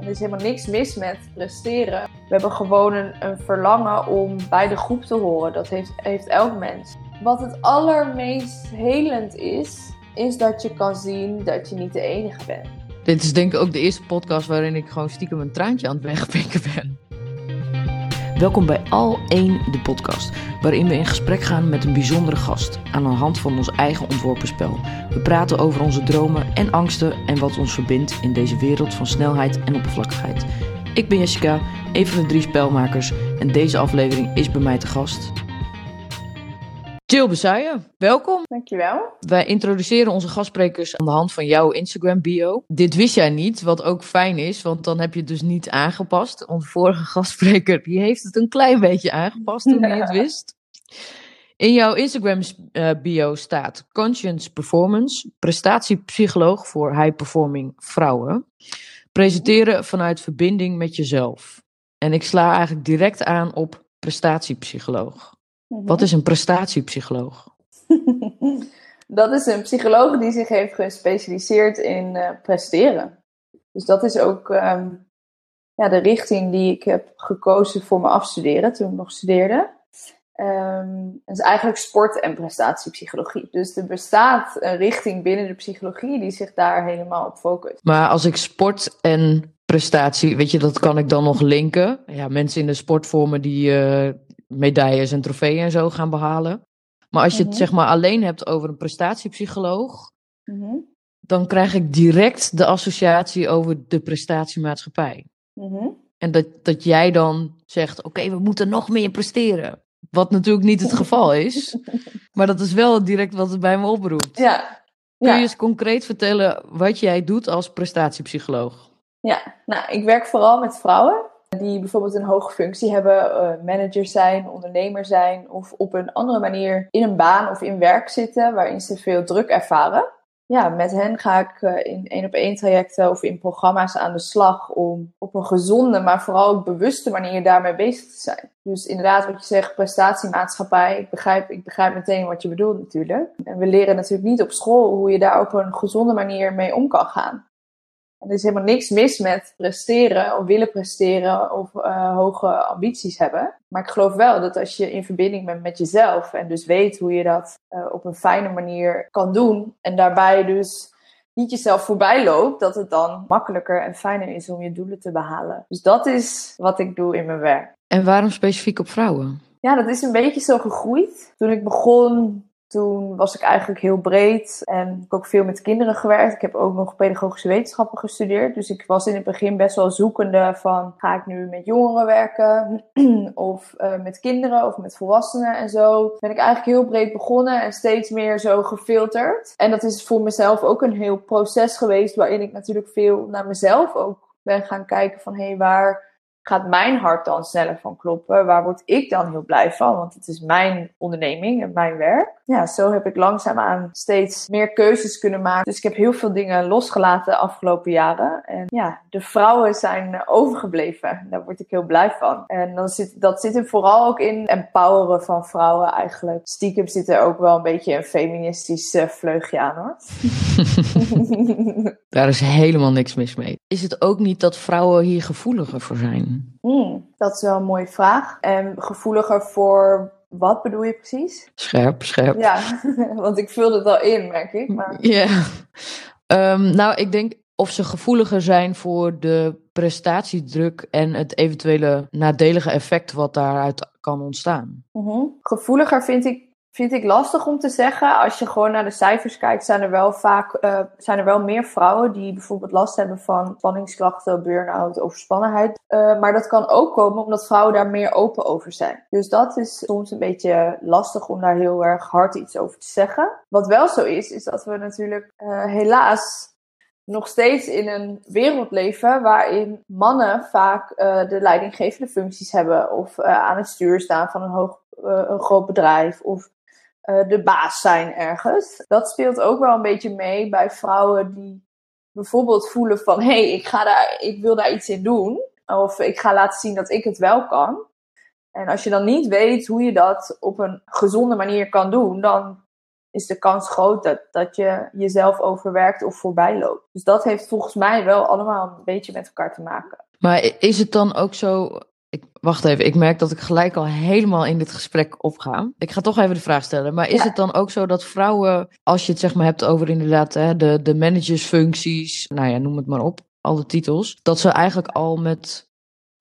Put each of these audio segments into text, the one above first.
Er is helemaal niks mis met presteren. We hebben gewoon een, een verlangen om bij de groep te horen. Dat heeft, heeft elk mens. Wat het allermeest helend is, is dat je kan zien dat je niet de enige bent. Dit is denk ik ook de eerste podcast waarin ik gewoon stiekem een traantje aan het wegpikken ben. Welkom bij Al 1 de podcast, waarin we in gesprek gaan met een bijzondere gast aan de hand van ons eigen ontworpen spel. We praten over onze dromen en angsten en wat ons verbindt in deze wereld van snelheid en oppervlakkigheid. Ik ben Jessica, een van de drie spelmakers en deze aflevering is bij mij te gast. Jill Besaye, welkom. Dankjewel. Wij introduceren onze gastsprekers aan de hand van jouw Instagram bio. Dit wist jij niet, wat ook fijn is, want dan heb je het dus niet aangepast. Onze vorige gastspreker die heeft het een klein beetje aangepast toen hij het wist. In jouw Instagram eh, bio staat Conscience Performance, prestatiepsycholoog voor high performing vrouwen. Presenteren vanuit verbinding met jezelf. En ik sla eigenlijk direct aan op prestatiepsycholoog. Wat Mhm. is een prestatiepsycholoog? Dat is een psycholoog die zich heeft gespecialiseerd in eh, presteren. Dus dat is ook ehm, ja, de richting die ik heb gekozen voor mijn afstuderen toen ik nog studeerde. Ehm dat is eigenlijk sport- en prestatiepsychologie. Dus er bestaat een richting binnen de psychologie die zich daar helemaal op focust. Maar als ik sport en prestatie, weet je, dat kan ik dan nog linken. Ja, mensen in de sportvormen die eh, medailles en trofeeën en zo gaan behalen. Maar als je het Mhm. zeg maar alleen hebt over een prestatiepsycholoog, Mhm. dan krijg ik direct de associatie over de prestatiemaatschappij. Mhm. En dat, dat jij dan zegt, oké, we moeten nog meer presteren. Wat natuurlijk niet het geval is. Maar dat is wel direct wat het bij me oproept. Ja. Kun Ja. je eens concreet vertellen wat jij doet als prestatiepsycholoog? Ja, nou, ik werk vooral met vrouwen die bijvoorbeeld een hoge functie hebben, eh, manager zijn, ondernemer zijn of op een andere manier in een baan of in werk zitten waarin ze veel druk ervaren. Ja, met hen ga ik eh, in één op één trajecten of in programma's aan de slag om op een gezonde, maar vooral ook bewuste manier daarmee bezig te zijn. Dus inderdaad, wat je zegt, prestatiemaatschappij. Ik begrijp, ik begrijp meteen wat je bedoelt natuurlijk. En we leren natuurlijk niet op school hoe je daar op een gezonde manier mee om kan gaan. En er is helemaal niks mis met presteren of willen presteren of eh, hoge ambities hebben. Maar ik geloof wel dat als je in verbinding bent met jezelf en dus weet hoe je dat eh, op een fijne manier kan doen en daarbij dus niet jezelf voorbij loopt, dat het dan makkelijker en fijner is om je doelen te behalen. Dus dat is wat ik doe in mijn werk. En waarom specifiek op vrouwen? Ja, dat is een beetje zo gegroeid. Toen ik begon, toen was ik eigenlijk heel breed en ik heb ook veel met kinderen gewerkt. Ik heb ook nog pedagogische wetenschappen gestudeerd. Dus ik was in het begin best wel zoekende van, ga ik nu met jongeren werken of eh, met kinderen of met volwassenen en zo. Ben ik eigenlijk heel breed begonnen en steeds meer zo gefilterd. En dat is voor mezelf ook een heel proces geweest waarin ik natuurlijk veel naar mezelf ook ben gaan kijken van, hé, hey, waar gaat mijn hart dan sneller van kloppen? Waar word ik dan heel blij van? Want het is mijn onderneming en mijn werk. Ja, zo heb ik langzaamaan steeds meer keuzes kunnen maken. Dus ik heb heel veel dingen losgelaten de afgelopen jaren. En ja, de vrouwen zijn overgebleven. Daar word ik heel blij van. En dan zit, dat zit er vooral ook in empoweren van vrouwen eigenlijk. Stiekem zit er ook wel een beetje een feministisch uh, vleugje aan hoor. Daar is helemaal niks mis mee. Is het ook niet dat vrouwen hier gevoeliger voor zijn? Hmm, dat is wel een mooie vraag. En gevoeliger voor wat bedoel je precies? Scherp, scherp. Ja, want ik vul het al in, merk ik. Maar... Ja. Um, nou, ik denk of ze gevoeliger zijn voor de prestatiedruk en het eventuele nadelige effect wat daaruit kan ontstaan. Mm -hmm. Gevoeliger vind ik vind ik lastig om te zeggen. Als je gewoon naar de cijfers kijkt, zijn er wel vaak uh, zijn er wel meer vrouwen die bijvoorbeeld last hebben van spanningsklachten, burn-out, overspannenheid. Uh, maar dat kan ook komen omdat vrouwen daar meer open over zijn. Dus dat is soms een beetje lastig om daar heel erg hard iets over te zeggen. Wat wel zo is, is dat we natuurlijk uh, helaas nog steeds in een wereld leven waarin mannen vaak de leidinggevende functies hebben of aan het stuur staan van een, hoog, een groot bedrijf of uh, de baas zijn ergens. Dat speelt ook wel een beetje mee bij vrouwen die bijvoorbeeld voelen van hé, hey, ik, ga daar, ik wil daar iets in doen of ik ga laten zien dat ik het wel kan. En als je dan niet weet hoe je dat op een gezonde manier kan doen, dan is de kans groot dat, dat je jezelf overwerkt of voorbij loopt. Dus dat heeft volgens mij wel allemaal een beetje met elkaar te maken. Maar is het dan ook zo. Ik, wacht even, ik merk dat ik gelijk al helemaal in dit gesprek opga. Ik ga toch even de vraag stellen. Maar is Ja. het dan ook zo dat vrouwen, als je het zeg maar hebt over inderdaad hè, de, de managersfuncties, nou ja, noem het maar op, alle titels, dat ze eigenlijk al met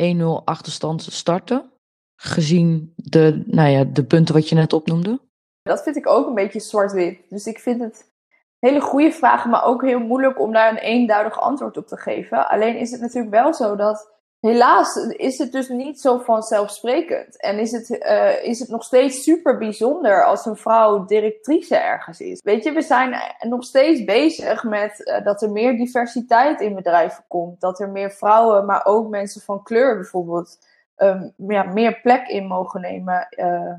1-0 achterstand starten? Gezien de, nou ja, de punten wat je net opnoemde? Dat vind ik ook een beetje zwart-wit. Dus ik vind het hele goede vragen, maar ook heel moeilijk om daar een eenduidig antwoord op te geven. Alleen is het natuurlijk wel zo dat, helaas, is het dus niet zo vanzelfsprekend. En is het, eh, is het nog steeds super bijzonder als een vrouw directrice ergens is. Weet je, we zijn nog steeds bezig met eh, dat er meer diversiteit in bedrijven komt. Dat er meer vrouwen, maar ook mensen van kleur bijvoorbeeld, ehm, ja, meer plek in mogen nemen. eh,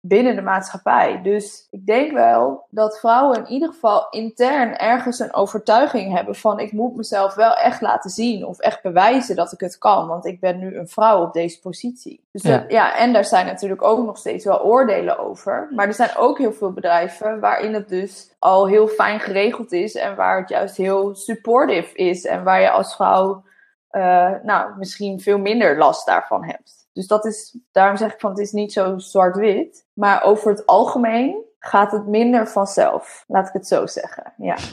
binnen de maatschappij. Dus ik denk wel dat vrouwen in ieder geval intern ergens een overtuiging hebben van ik moet mezelf wel echt laten zien of echt bewijzen dat ik het kan, want ik ben nu een vrouw op deze positie. Dus Ja. dat- ja, en daar zijn natuurlijk ook nog steeds wel oordelen over. Maar er zijn ook heel veel bedrijven waarin het dus al heel fijn geregeld is en waar het juist heel supportive is en waar je als vrouw eh, nou, misschien veel minder last daarvan hebt. Dus dat is, daarom zeg ik van het is niet zo zwart-wit. Maar over het algemeen gaat het minder vanzelf. Laat ik het zo zeggen. Ja.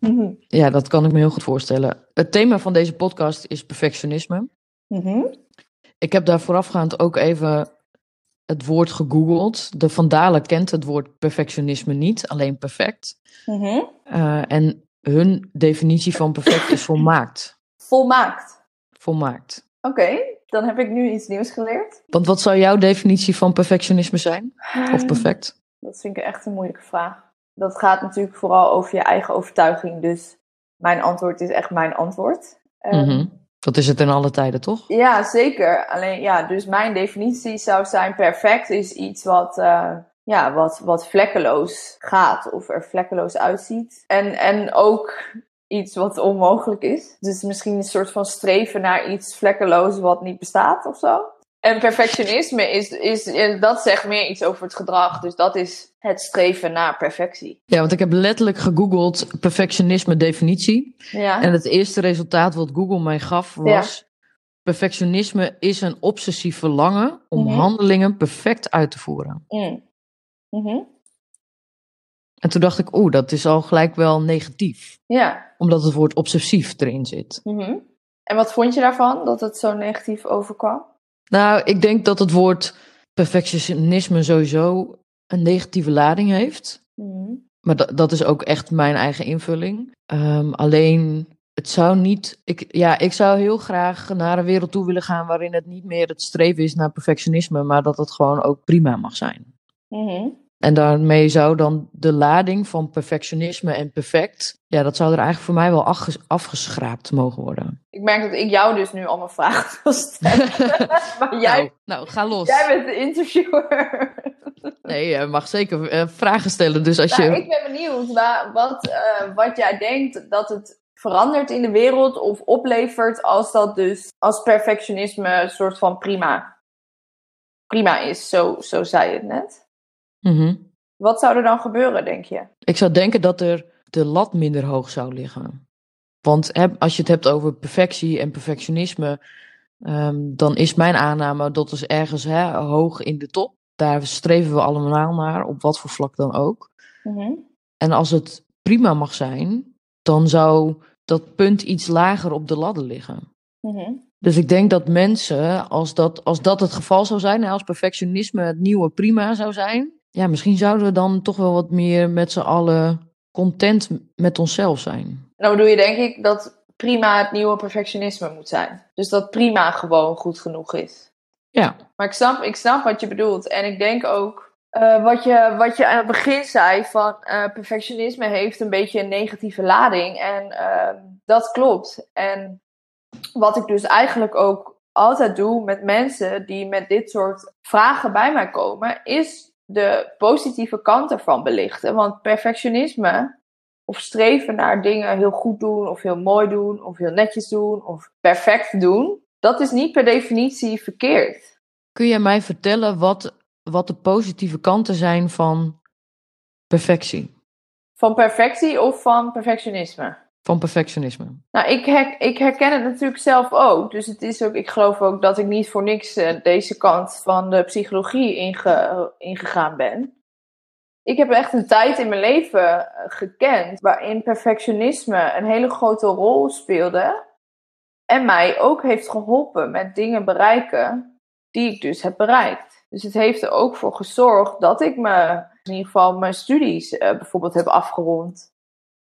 Mhm. Ja, dat kan ik me heel goed voorstellen. Het thema van deze podcast is perfectionisme. Mhm. Ik heb daar voorafgaand ook even het woord gegoogeld. De Vandalen kent het woord perfectionisme niet, alleen perfect. Mhm. Eh, en hun definitie van perfect is volmaakt. Volmaakt. Volmaakt. Oké, dan heb ik nu iets nieuws geleerd. Want wat zou jouw definitie van perfectionisme zijn? Of perfect? Dat vind ik echt een moeilijke vraag. Dat gaat natuurlijk vooral over je eigen overtuiging. Dus mijn antwoord is echt mijn antwoord. Ehm, Mhm. Dat is het in alle tijden, toch? Ja, zeker. Alleen ja, dus mijn definitie zou zijn: perfect is iets wat, eh, ja, wat, wat vlekkeloos gaat of er vlekkeloos uitziet. En, en ook iets wat onmogelijk is. Dus misschien een soort van streven naar iets vlekkeloos wat niet bestaat of zo. En perfectionisme is, is, dat zegt meer iets over het gedrag. Dus dat is het streven naar perfectie. Ja, want ik heb letterlijk gegoogeld perfectionisme definitie. Ja. En het eerste resultaat wat Google mij gaf was... Perfectionisme is een obsessief verlangen om Mhm. handelingen perfect uit te voeren. Mm. Mhm. En toen dacht ik, oeh, dat is al gelijk wel negatief. Ja. Omdat het woord obsessief erin zit. Mhm. En wat vond je daarvan, dat het zo negatief overkwam? Nou, ik denk dat het woord perfectionisme sowieso een negatieve lading heeft. Mhm. Maar dat, dat is ook echt mijn eigen invulling. Ehm, alleen, het zou niet. Ik, ja, ik zou heel graag naar een wereld toe willen gaan waarin het niet meer het streven is naar perfectionisme, maar dat het gewoon ook prima mag zijn. Mhm. En daarmee zou dan de lading van perfectionisme en perfect, ja, dat zou er eigenlijk voor mij wel afges- afgeschraapt mogen worden. Ik merk dat ik jou dus nu allemaal vragen wil stellen. maar jij, Nou, nou, ga los. jij bent de interviewer. Nee, je mag zeker eh, vragen stellen. Dus als je. Nou, ik ben benieuwd wa- wat, eh, wat jij denkt dat het verandert in de wereld of oplevert als dat dus als perfectionisme een soort van prima, prima is. Zo, zo zei je het net. Mhm. Wat zou er dan gebeuren, denk je? Ik zou denken dat er de lat minder hoog zou liggen. Want als je het hebt over perfectie en perfectionisme, ehm, dan is mijn aanname dat is ergens hè, hoog in de top. Daar streven we allemaal naar, op wat voor vlak dan ook. Mhm. En als het prima mag zijn, dan zou dat punt iets lager op de ladder liggen. Mhm. Dus ik denk dat mensen, als dat, als dat het geval zou zijn, als perfectionisme het nieuwe prima zou zijn, ja, misschien zouden we dan toch wel wat meer met z'n allen content met onszelf zijn. Dan bedoel je denk ik dat prima het nieuwe perfectionisme moet zijn. Dus dat prima gewoon goed genoeg is. Ja, Maar ik snap, ik snap wat je bedoelt. En ik denk ook eh, wat, je, wat je aan het begin zei: van eh, perfectionisme heeft een beetje een negatieve lading. En ehm, dat klopt. En wat ik dus eigenlijk ook altijd doe met mensen die met dit soort vragen bij mij komen, is de positieve kant ervan belichten. Want perfectionisme of streven naar dingen heel goed doen, of heel mooi doen, of heel netjes doen, of perfect doen, dat is niet per definitie verkeerd. kun je mij vertellen wat, wat de positieve kanten zijn van perfectie? Van perfectie of van perfectionisme? Van perfectionisme. Nou, ik, ik herken het natuurlijk zelf ook. Dus het is ook, ik geloof ook dat ik niet voor niks uh, deze kant van de psychologie inge, ingegaan ben. Ik heb echt een tijd in mijn leven gekend waarin perfectionisme een hele grote rol speelde. En mij ook heeft geholpen met dingen bereiken die ik dus heb bereikt. Dus het heeft er ook voor gezorgd dat ik me, in ieder geval mijn studies uh, bijvoorbeeld heb afgerond.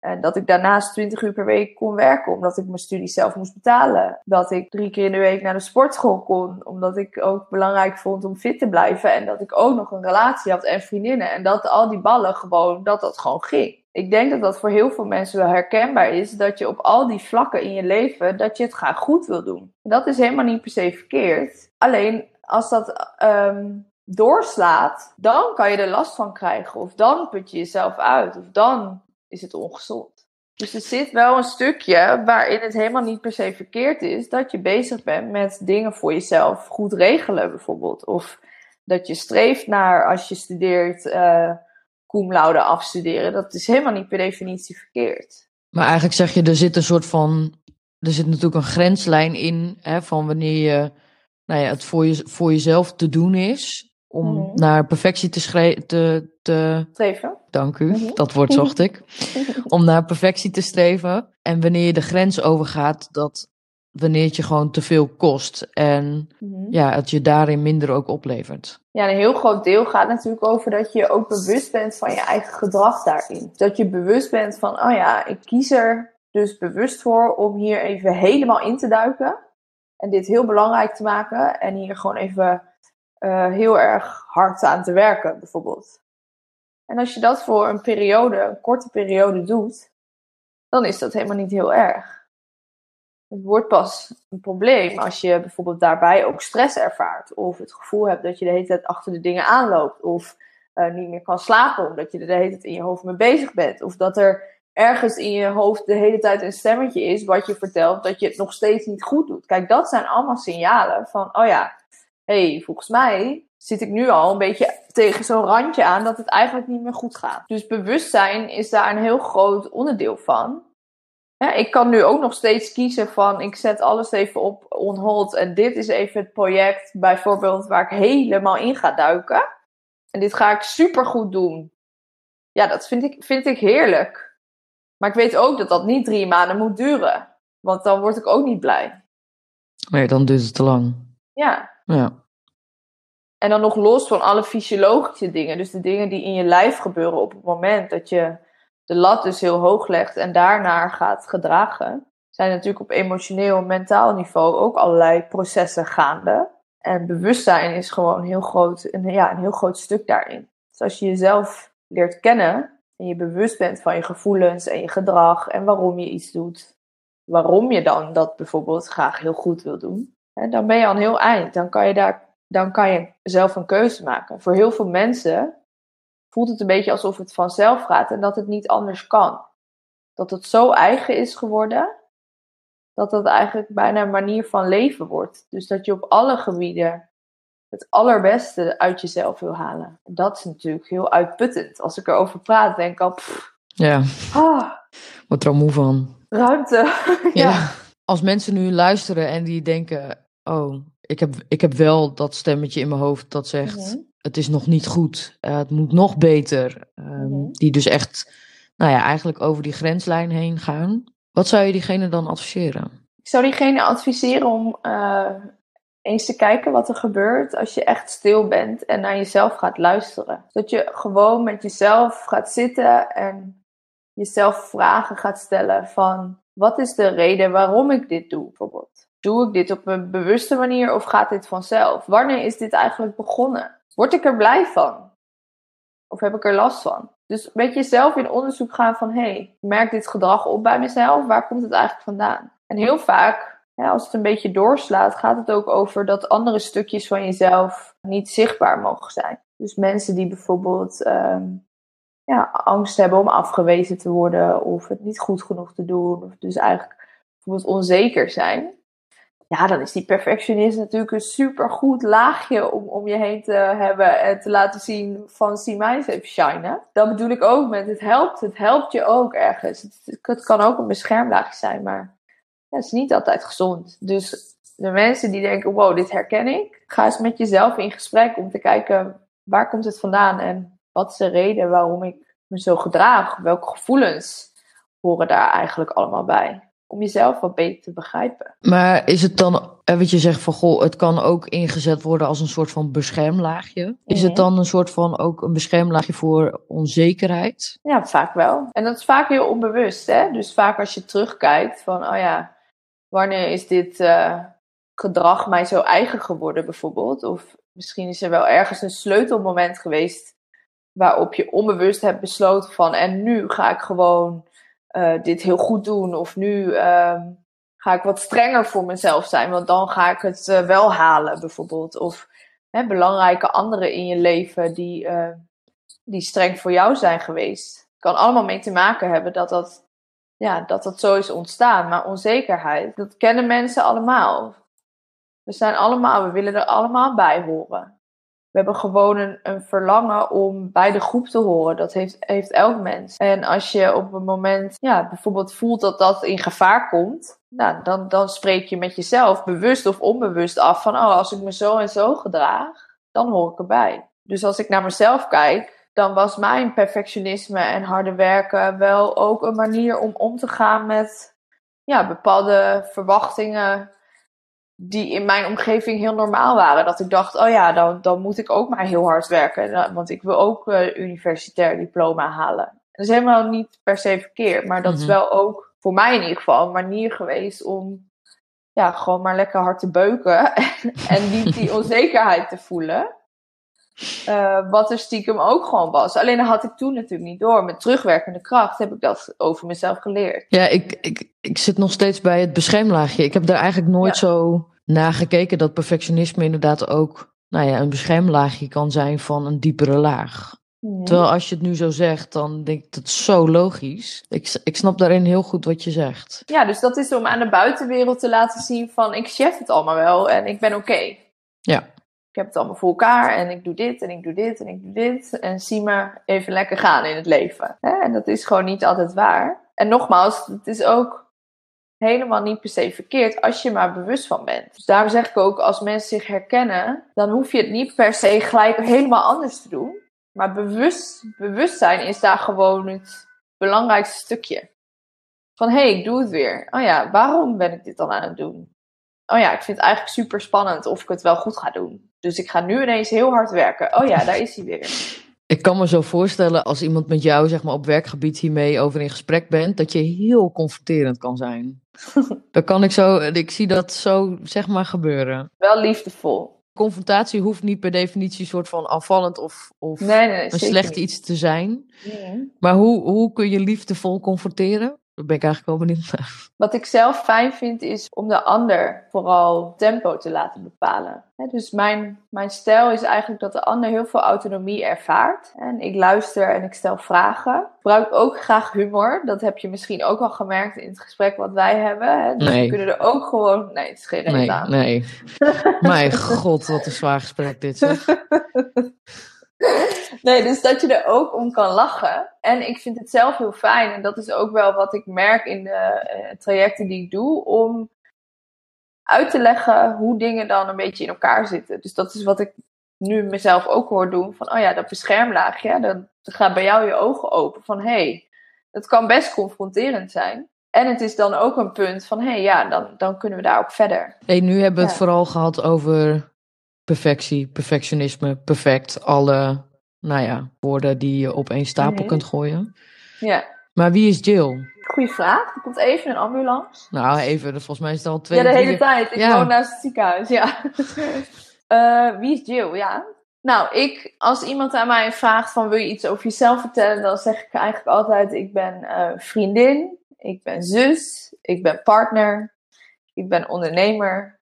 En dat ik daarnaast 20 uur per week kon werken, omdat ik mijn studie zelf moest betalen. Dat ik drie keer in de week naar de sportschool kon, omdat ik ook belangrijk vond om fit te blijven. En dat ik ook nog een relatie had en vriendinnen. En dat al die ballen gewoon, dat dat gewoon ging. Ik denk dat dat voor heel veel mensen wel herkenbaar is, dat je op al die vlakken in je leven, dat je het graag goed wil doen. Dat is helemaal niet per se verkeerd. Alleen als dat um, doorslaat, dan kan je er last van krijgen. Of dan put je jezelf uit. Of dan is het ongezond. Dus er zit wel een stukje waarin het helemaal niet per se verkeerd is dat je bezig bent met dingen voor jezelf goed regelen, bijvoorbeeld. Of dat je streeft naar, als je studeert, uh, cum afstuderen. Dat is helemaal niet per definitie verkeerd. Maar eigenlijk zeg je, er zit een soort van. Er zit natuurlijk een grenslijn in hè, van wanneer je nou ja, het voor, je, voor jezelf te doen is om mm. naar perfectie te, te, te streven. Dank u, mm -hmm. dat woord zocht ik. om naar perfectie te streven. En wanneer je de grens overgaat, dat wanneer het je gewoon te veel kost en mm -hmm. ja, het je daarin minder ook oplevert. Ja, een heel groot deel gaat natuurlijk over dat je ook bewust bent van je eigen gedrag daarin. Dat je bewust bent van, oh ja, ik kies er dus bewust voor om hier even helemaal in te duiken. En dit heel belangrijk te maken. En hier gewoon even uh, heel erg hard aan te werken, bijvoorbeeld. En als je dat voor een periode, een korte periode doet, dan is dat helemaal niet heel erg. Het wordt pas een probleem als je bijvoorbeeld daarbij ook stress ervaart. Of het gevoel hebt dat je de hele tijd achter de dingen aanloopt. Of uh, niet meer kan slapen omdat je er de hele tijd in je hoofd mee bezig bent. Of dat er ergens in je hoofd de hele tijd een stemmetje is wat je vertelt dat je het nog steeds niet goed doet. Kijk, dat zijn allemaal signalen van, oh ja, hey, volgens mij zit ik nu al een beetje tegen zo'n randje aan dat het eigenlijk niet meer goed gaat. Dus bewustzijn is daar een heel groot onderdeel van. Ja, ik kan nu ook nog steeds kiezen van ik zet alles even op on hold en dit is even het project bijvoorbeeld waar ik helemaal in ga duiken. En dit ga ik super goed doen. Ja, dat vind ik, vind ik heerlijk. Maar ik weet ook dat dat niet drie maanden moet duren. Want dan word ik ook niet blij. Nee, dan duurt het te lang. Ja. Ja. En dan nog los van alle fysiologische dingen. Dus de dingen die in je lijf gebeuren op het moment dat je de lat dus heel hoog legt en daarnaar gaat gedragen. Zijn natuurlijk op emotioneel en mentaal niveau ook allerlei processen gaande. En bewustzijn is gewoon heel groot, een, ja, een heel groot stuk daarin. Dus als je jezelf leert kennen en je bewust bent van je gevoelens en je gedrag en waarom je iets doet. Waarom je dan dat bijvoorbeeld graag heel goed wil doen. Dan ben je al een heel eind. Dan kan je daar dan kan je zelf een keuze maken. Voor heel veel mensen voelt het een beetje alsof het vanzelf gaat en dat het niet anders kan. Dat het zo eigen is geworden, dat het eigenlijk bijna een manier van leven wordt. Dus dat je op alle gebieden het allerbeste uit jezelf wil halen. En dat is natuurlijk heel uitputtend. Als ik erover praat, denk ik al. Pff, ja. Ah, Wat er al moe van. Ruimte. ja. ja. Als mensen nu luisteren en die denken: oh, ik heb, ik heb wel dat stemmetje in mijn hoofd dat zegt: mm -hmm. het is nog niet goed, uh, het moet nog beter. Um, mm -hmm. Die dus echt, nou ja, eigenlijk over die grenslijn heen gaan. Wat zou je diegene dan adviseren? Ik zou diegene adviseren om uh, eens te kijken wat er gebeurt als je echt stil bent en naar jezelf gaat luisteren. Dat je gewoon met jezelf gaat zitten en jezelf vragen gaat stellen van wat is de reden waarom ik dit doe, bijvoorbeeld. Doe ik dit op een bewuste manier of gaat dit vanzelf? Wanneer is dit eigenlijk begonnen? Word ik er blij van? Of heb ik er last van? Dus met jezelf in onderzoek gaan van, hé, hey, merk dit gedrag op bij mezelf? Waar komt het eigenlijk vandaan? En heel vaak, als het een beetje doorslaat, gaat het ook over dat andere stukjes van jezelf niet zichtbaar mogen zijn. Dus mensen die bijvoorbeeld um, ja, angst hebben om afgewezen te worden of het niet goed genoeg te doen, of dus eigenlijk bijvoorbeeld onzeker zijn ja, dan is die perfectionist natuurlijk een supergoed laagje om om je heen te hebben en te laten zien van zie mij eens even. Dat bedoel ik ook met het helpt. Het helpt je ook ergens. Het, kan ook een beschermlaagje zijn, maar het is niet altijd gezond. Dus de mensen die denken, wow, dit herken ik. Ga eens met jezelf in gesprek om te kijken, waar komt het vandaan? En wat is de reden waarom ik me zo gedraag? Welke gevoelens horen daar eigenlijk allemaal bij? Om jezelf wat beter te begrijpen. Maar is het dan, eh, wat je zegt van goh, het kan ook ingezet worden als een soort van beschermlaagje. Is het Mhm. dan een soort van ook een beschermlaagje voor onzekerheid? Ja, vaak wel. En dat is vaak heel onbewust, hè? Dus vaak als je terugkijkt van, oh ja, wanneer is dit eh, gedrag mij zo eigen geworden bijvoorbeeld? Of misschien is er wel ergens een sleutelmoment geweest waarop je onbewust hebt besloten van, en nu ga ik gewoon eh, dit heel goed doen. Of nu ehm, ga ik wat strenger voor mezelf zijn, want dan ga ik het eh, wel halen bijvoorbeeld. Of hè, belangrijke anderen in je leven die, eh, die streng voor jou zijn geweest. kan allemaal mee te maken hebben dat dat, ja, dat dat zo is ontstaan. Maar onzekerheid, dat kennen mensen allemaal. We zijn allemaal, we willen er allemaal bij horen. We hebben gewoon een, verlangen om bij de groep te horen. Dat heeft, heeft elk mens. En als je op een moment ja, bijvoorbeeld voelt dat dat in gevaar komt, nou, dan, dan spreek je met jezelf bewust of onbewust af van, oh, als ik me zo en zo gedraag, dan hoor ik erbij. Dus als ik naar mezelf kijk, dan was mijn perfectionisme en harde werken wel ook een manier om om te gaan met ja, bepaalde verwachtingen die in mijn omgeving heel normaal waren. Dat ik dacht, oh ja, dan, dan moet ik ook maar heel hard werken. Want ik wil ook uh, universitair diploma halen. Dat is helemaal niet per se verkeerd. Maar dat mm -hmm. is wel ook voor mij in ieder geval een manier geweest om ja, gewoon maar lekker hard te beuken. en niet die onzekerheid te voelen. Uh, wat er stiekem ook gewoon was. Alleen dat had ik toen natuurlijk niet door. Met terugwerkende kracht heb ik dat over mezelf geleerd. Ja, ik, ik, ik zit nog steeds bij het beschermlaagje. Ik heb daar eigenlijk nooit ja. zo naar gekeken dat perfectionisme inderdaad ook nou ja, een beschermlaagje kan zijn van een diepere laag. Nee. Terwijl als je het nu zo zegt, dan denk ik dat is zo logisch. Ik, ik snap daarin heel goed wat je zegt. Ja, dus dat is om aan de buitenwereld te laten zien van ik chef het allemaal wel en ik ben oké. Okay. Ja. Heb het allemaal voor elkaar en ik doe dit en ik doe dit en ik doe dit. En zie me even lekker gaan in het leven. En dat is gewoon niet altijd waar. En nogmaals, het is ook helemaal niet per se verkeerd als je maar bewust van bent. Dus daarom zeg ik ook, als mensen zich herkennen, dan hoef je het niet per se gelijk helemaal anders te doen. Maar bewust, bewustzijn is daar gewoon het belangrijkste stukje. Van hé, hey, ik doe het weer. Oh ja, waarom ben ik dit dan aan het doen? Oh ja, ik vind het eigenlijk super spannend of ik het wel goed ga doen. Dus ik ga nu ineens heel hard werken. Oh ja, daar is hij weer. Ik kan me zo voorstellen als iemand met jou zeg maar, op werkgebied hiermee over in gesprek bent, dat je heel confronterend kan zijn. Dan kan ik zo, ik zie dat zo zeg maar gebeuren. Wel liefdevol. Confrontatie hoeft niet per definitie een soort van afvallend of, of nee, nee, nee, een slecht niet. iets te zijn. Nee. Maar hoe, hoe kun je liefdevol confronteren? Daar ben ik eigenlijk wel benieuwd naar. Wat ik zelf fijn vind is om de ander vooral tempo te laten bepalen. Dus mijn, mijn stijl is eigenlijk dat de ander heel veel autonomie ervaart. En ik luister en ik stel vragen. Ik gebruik ook graag humor. Dat heb je misschien ook al gemerkt in het gesprek wat wij hebben. Dus nee. we kunnen er ook gewoon... Nee, het is geen reden nee, aan. Nee, Mijn god, wat een zwaar gesprek dit zeg. Nee, dus dat je er ook om kan lachen. En ik vind het zelf heel fijn. En dat is ook wel wat ik merk in de uh, trajecten die ik doe. Om uit te leggen hoe dingen dan een beetje in elkaar zitten. Dus dat is wat ik nu mezelf ook hoor doen. Van, oh ja, dat beschermlaagje. Dan gaat bij jou je ogen open. Van, hé, hey, dat kan best confronterend zijn. En het is dan ook een punt van, hé, hey, ja, dan, dan kunnen we daar ook verder. Hey, nu hebben we het ja. vooral gehad over perfectie, perfectionisme, perfect. Alle, nou ja, woorden die je op één stapel mm-hmm. kunt gooien. Ja. Maar wie is Jill? Goeie vraag. Er komt even een ambulance. Nou, even. Volgens mij is het al twee Ja, de hele tijd. Ik ja. woon naast het ziekenhuis, ja. uh, wie is Jill? Ja. Nou, ik, als iemand aan mij vraagt van wil je iets over jezelf vertellen, dan zeg ik eigenlijk altijd ik ben uh, vriendin, ik ben zus, ik ben partner, ik ben ondernemer,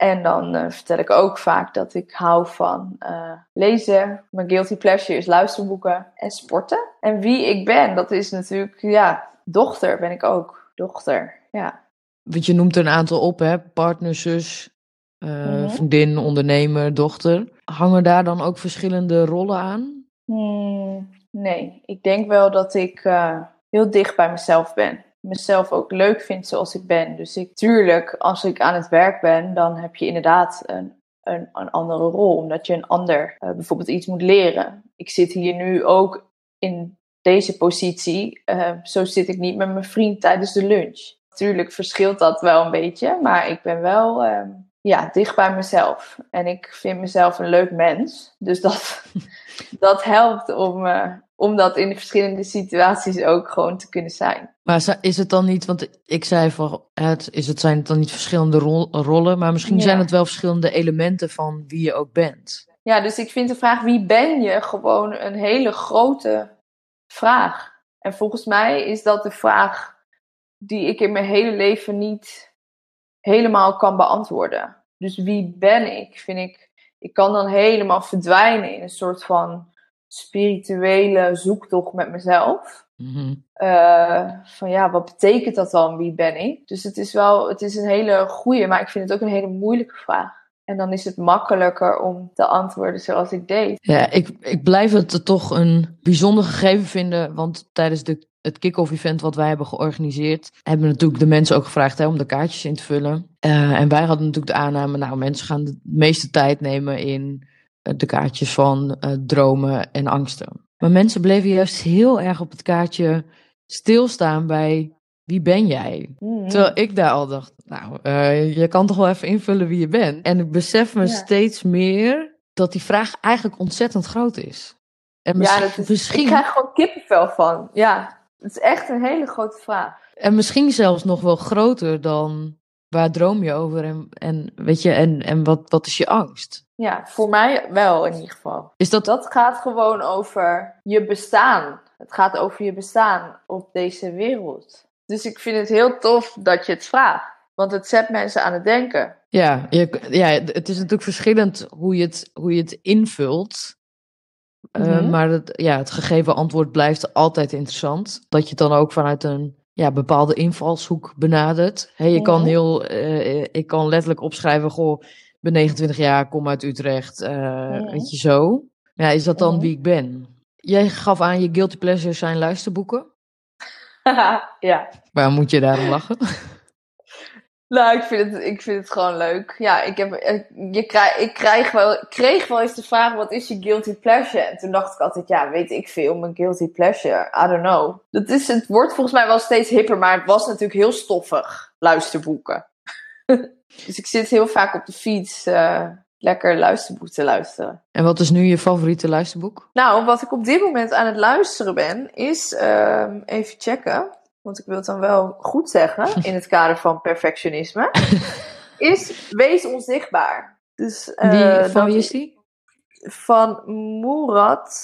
en dan uh, vertel ik ook vaak dat ik hou van uh, lezen. Mijn guilty pleasure is luisterboeken en sporten. En wie ik ben, dat is natuurlijk, ja, dochter ben ik ook. Dochter, ja. want je noemt er een aantal op, hè? Partner, zus, eh, Mhm. vriendin, ondernemer, dochter. Hangen daar dan ook verschillende rollen aan? Hmm, nee, ik denk wel dat ik eh, heel dicht bij mezelf ben. Mezelf ook leuk vind zoals ik ben. Dus ik, tuurlijk, als ik aan het werk ben, dan heb je inderdaad een, een, een andere rol. Omdat je een ander eh, bijvoorbeeld iets moet leren. Ik zit hier nu ook in deze positie. eh, zo zit ik niet met mijn vriend tijdens de lunch. Natuurlijk verschilt dat wel een beetje, maar ik ben wel eh, ja, dicht bij mezelf. En ik vind mezelf een leuk mens. Dus dat, dat helpt om, eh, om dat in de verschillende situaties ook gewoon te kunnen zijn. Maar is het dan niet, want ik zei van, het, is het, zijn het dan niet verschillende rol- rollen, maar misschien Ja. zijn het wel verschillende elementen van wie je ook bent. Ja, dus ik vind de vraag wie ben je gewoon een hele grote vraag. En volgens mij is dat de vraag die ik in mijn hele leven niet helemaal kan beantwoorden. Dus wie ben ik? Vind ik, ik kan dan helemaal verdwijnen in een soort van spirituele zoektocht met mezelf. Mhm. Eh, van ja, wat betekent dat dan? Wie ben ik? Dus het is wel, het is een hele goede, maar ik vind het ook een hele moeilijke vraag. En dan is het makkelijker om te antwoorden zoals ik deed. Ja, ik, ik blijf het toch een bijzonder gegeven vinden, want tijdens de, het kick-off event wat wij hebben georganiseerd, hebben natuurlijk de mensen ook gevraagd hè, om de kaartjes in te vullen. Eh, en wij hadden natuurlijk de aanname, nou mensen gaan de meeste tijd nemen in eh, de kaartjes van eh, dromen en angsten. Maar mensen bleven juist heel erg op het kaartje stilstaan bij wie ben jij? Mhm. Terwijl ik daar al dacht, nou, eh, je kan toch wel even invullen wie je bent. En ik besef me Ja. steeds meer dat die vraag eigenlijk ontzettend groot is. En ja, dat is, misschien, ik krijg gewoon kippenvel van. Ja, het is echt een hele grote vraag. en misschien zelfs nog wel groter dan waar droom je over en, en, weet je, en, en wat, wat is je angst? Ja, voor mij wel in ieder geval. Is dat, Dat gaat gewoon over je bestaan. Het gaat over je bestaan op deze wereld. Dus ik vind het heel tof dat je het vraagt. Want het zet mensen aan het denken. ja, je, ja, het is natuurlijk verschillend hoe je het, hoe je het invult. Eh, Mhm. maar het, ja, het gegeven antwoord blijft altijd interessant. Dat je het dan ook vanuit een ja, bepaalde invalshoek benadert. Hey, je kan Mhm. heel, eh, ik kan letterlijk opschrijven, goh, ik ben 29 jaar, kom uit Utrecht, eh, Mhm. weet je zo. Ja, is dat dan wie ik ben? Jij gaf aan je guilty pleasures zijn luisterboeken. ja. Waar moet je daarom lachen? Nou, ik vind, het, ik vind het gewoon leuk. Ja, ik, heb, eh, je krijg, ik krijg wel, kreeg wel eens de vraag, wat is je guilty pleasure? En toen dacht ik altijd, ja, weet ik veel, mijn guilty pleasure. I don't know. Dat is, het wordt volgens mij wel steeds hipper, maar het was natuurlijk heel stoffig, luisterboeken. dus ik zit heel vaak op de fiets eh, lekker luisterboek te luisteren. En wat is nu je favoriete luisterboek? Nou, wat ik op dit moment aan het luisteren ben, is ehm, even checken. Want ik wil het dan wel goed zeggen in het kader van perfectionisme. is wees onzichtbaar. Dus, eh, Wie, van dat wie is die? van Murat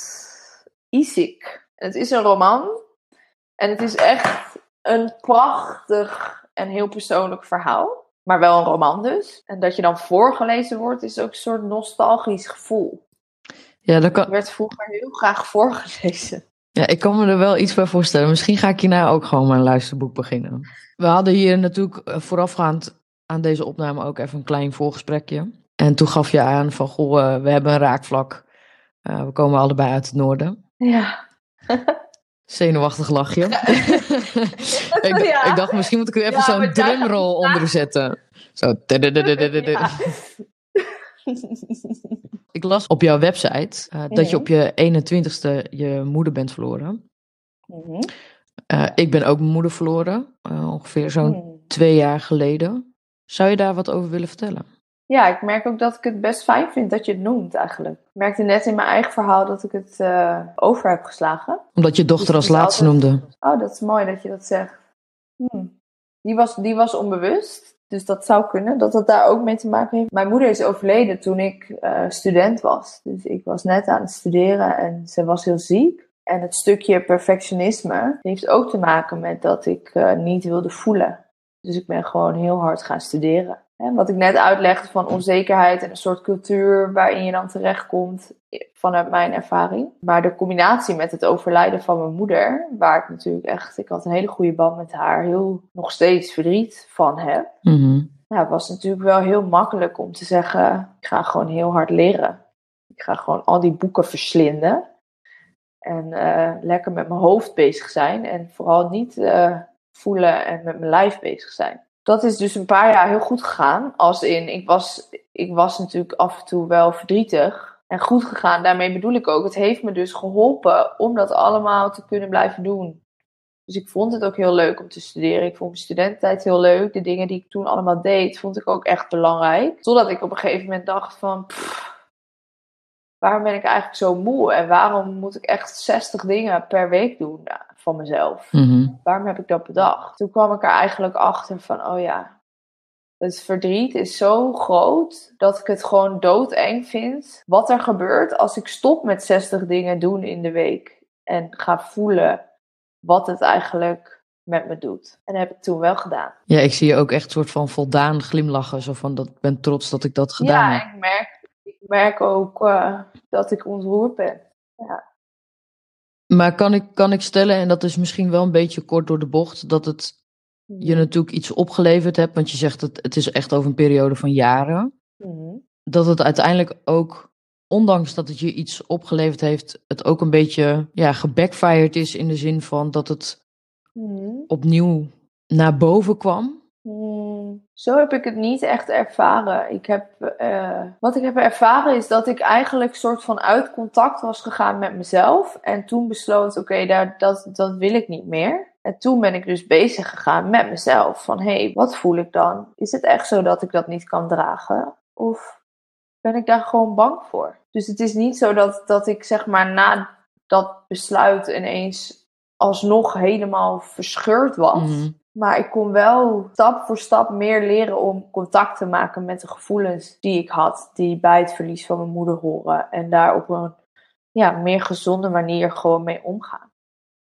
Isik. Het is een roman. En het is echt een prachtig en heel persoonlijk verhaal. Maar wel een roman dus. En dat je dan voorgelezen wordt, is ook een soort nostalgisch gevoel. Ja, dat kan, Ik werd vroeger heel graag voorgelezen. Ja, ik kan me er wel iets bij voorstellen. Misschien ga ik hierna ook gewoon mijn luisterboek beginnen. We hadden hier natuurlijk eh, voorafgaand aan deze opname ook even een klein voorgesprekje. En toen gaf je aan van, goh, eh, we hebben een raakvlak. Eh, we komen allebei uit het noorden. Ja. Zenuwachtig lachje. ik, Ja. ik dacht, misschien moet ik er even Ja, zo'n drumroll onder zetten. Zo. Ja. Ik las op jouw website eh, dat je Mhm. op je 21ste je moeder bent verloren. Mhm. Eh, ik ben ook mijn moeder verloren, eh, ongeveer zo'n Hmm. twee jaar geleden. Zou je daar wat over willen vertellen? Ja, ik merk ook dat ik het best fijn vind dat je het noemt eigenlijk. Ik merkte net in mijn eigen verhaal dat ik het over heb geslagen. Omdat je dochter Dus als laatste altijd- noemde. Oh, dat is mooi dat je dat zegt. Hmm. Die, was, die was onbewust, dus dat zou kunnen dat het daar ook mee te maken heeft. Mijn moeder is overleden toen ik eh, student was. Dus ik was net aan het studeren en ze was heel ziek. En het stukje perfectionisme heeft ook te maken met dat ik eh, niet wilde voelen. Dus ik ben gewoon heel hard gaan studeren. Hè, wat ik net uitlegde van onzekerheid en een soort cultuur waarin je dan terechtkomt vanuit mijn ervaring. Maar de combinatie met het overlijden van mijn moeder, waar ik natuurlijk echt, ik had een hele goede band met haar, heel nog steeds verdriet van heb. Mhm. Ja, het was natuurlijk wel heel makkelijk om te zeggen, ik ga gewoon heel hard leren. Ik ga gewoon al die boeken verslinden. En eh, lekker met mijn hoofd bezig zijn. En vooral niet eh, voelen en met mijn lijf bezig zijn. Dat is dus een paar jaar heel goed gegaan. Als in, ik was, ik was natuurlijk af en toe wel verdrietig. En goed gegaan, daarmee bedoel ik ook. Het heeft me dus geholpen om dat allemaal te kunnen blijven doen. Dus ik vond het ook heel leuk om te studeren. Ik vond mijn studententijd heel leuk. De dingen die ik toen allemaal deed, vond ik ook echt belangrijk. Totdat ik op een gegeven moment dacht van... waarom ben ik eigenlijk zo moe? En waarom moet ik echt 60 dingen per week doen ja, van mezelf? Mhm. Waarom heb ik dat bedacht? Toen kwam ik er eigenlijk achter van, oh ja, het verdriet is zo groot dat ik het gewoon doodeng vind. Wat er gebeurt als ik stop met 60 dingen doen in de week en ga voelen wat het eigenlijk met me doet. En dat heb ik toen wel gedaan. Ja, ik zie je ook echt soort van voldaan glimlachen. Zo van, dat, ik ben trots dat ik dat gedaan ja, heb. ik merk, merk ook eh, dat ik ontroerd ben. Maar kan ik, kan ik stellen, en dat is misschien wel een beetje kort door de bocht, dat het je natuurlijk iets opgeleverd hebt. Want je zegt dat het is echt over een periode van jaren. Mhm. Dat het uiteindelijk ook, ondanks dat het je iets opgeleverd heeft, het ook een beetje ja, gebackfired is in de zin van dat het Mhm. opnieuw naar boven kwam. Hmm, Zo heb ik het niet echt ervaren. Ik heb, eh, wat ik heb ervaren is dat ik eigenlijk soort van uit contact was gegaan met mezelf. En toen besloot, oké, daar dat, dat wil ik niet meer. En toen ben ik dus bezig gegaan met mezelf. Van, hé, hey, wat voel ik dan? Is het echt zo dat ik dat niet kan dragen? Of ben ik daar gewoon bang voor? Dus het is niet zo dat, dat ik zeg maar na dat besluit ineens alsnog helemaal verscheurd was. Mhm. Maar ik kon wel stap voor stap meer leren om contact te maken met de gevoelens die ik had, die bij het verlies van mijn moeder horen. En daar op een ja, meer gezonde manier gewoon mee omgaan.